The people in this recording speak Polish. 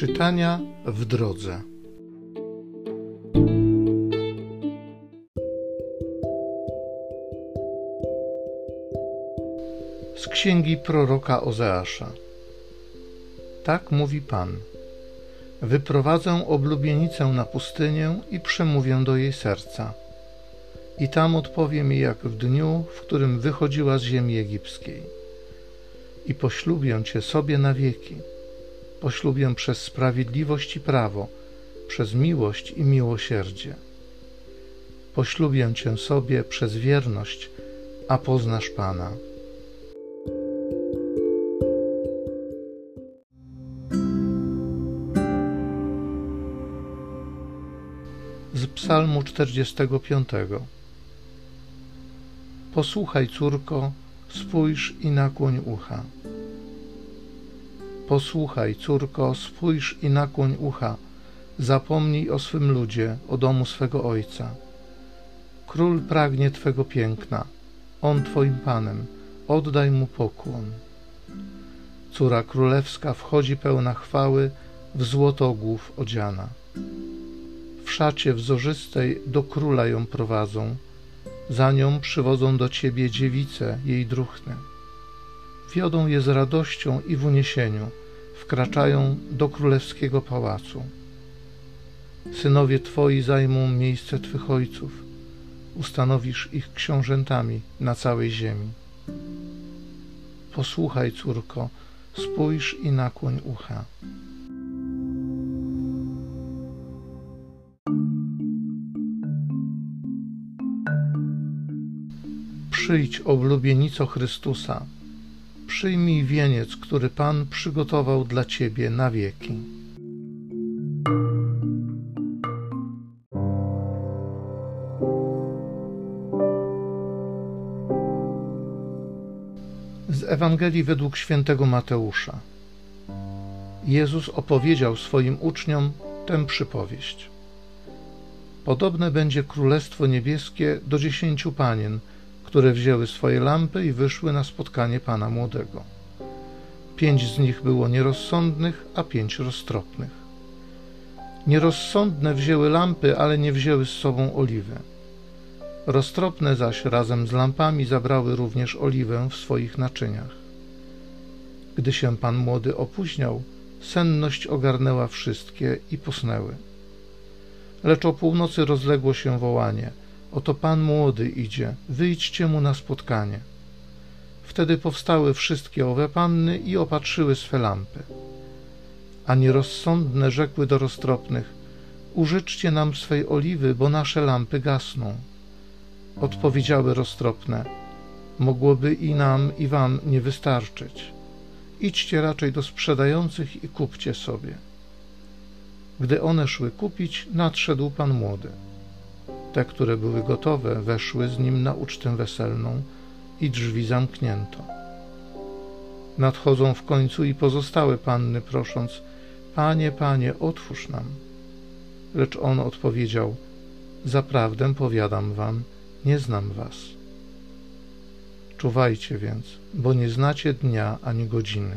Czytania w drodze. Z księgi proroka Ozeasza. Tak mówi Pan. Wyprowadzę oblubienicę na pustynię i przemówię do jej serca. I tam odpowiem jej jak w dniu, w którym wychodziła z ziemi egipskiej. I poślubię cię sobie na wieki poślubię przez sprawiedliwość i prawo, przez miłość i miłosierdzie. Poślubię Cię sobie przez wierność, a poznasz Pana. Z Psalmu 45 Posłuchaj, córko, spójrz i nakłoń ucha. Posłuchaj, córko, spójrz i nakłoń ucha. Zapomnij o swym ludzie, o domu swego ojca. Król pragnie Twego piękna, on Twoim Panem, oddaj mu pokłon. Córa królewska wchodzi pełna chwały, w złotogłów odziana. W szacie wzorzystej do króla ją prowadzą, za nią przywodzą do Ciebie dziewice, jej druchne. Wiodą je z radością i w uniesieniu, wkraczają do królewskiego pałacu. Synowie Twoi zajmą miejsce Twych ojców, ustanowisz ich książętami na całej ziemi. Posłuchaj, córko, spójrz i nakłoń ucha. Przyjdź, oblubienico Chrystusa, przyjmij wieniec, który Pan przygotował dla Ciebie na wieki. Z Ewangelii według świętego Mateusza. Jezus opowiedział swoim uczniom tę przypowieść. Podobne będzie Królestwo Niebieskie do dziesięciu panien, które wzięły swoje lampy i wyszły na spotkanie Pana Młodego. Pięć z nich było nierozsądnych, a pięć roztropnych. Nierozsądne wzięły lampy, ale nie wzięły z sobą oliwy. Roztropne zaś razem z lampami zabrały również oliwę w swoich naczyniach. Gdy się Pan Młody opóźniał, senność ogarnęła wszystkie i posnęły. Lecz o północy rozległo się wołanie – Oto Pan młody idzie, wyjdźcie mu na spotkanie. Wtedy powstały wszystkie owe panny i opatrzyły swe lampy. A nierozsądne rzekły do roztropnych: Użyczcie nam swej oliwy, bo nasze lampy gasną. Odpowiedziały roztropne: Mogłoby i nam, i wam nie wystarczyć. Idźcie raczej do sprzedających i kupcie sobie. Gdy one szły kupić, nadszedł pan młody. Te, które były gotowe, weszły z nim na ucztę weselną i drzwi zamknięto. Nadchodzą w końcu i pozostałe panny, prosząc: Panie, panie, otwórz nam. Lecz on odpowiedział: Zaprawdę powiadam wam, nie znam was. Czuwajcie więc, bo nie znacie dnia ani godziny.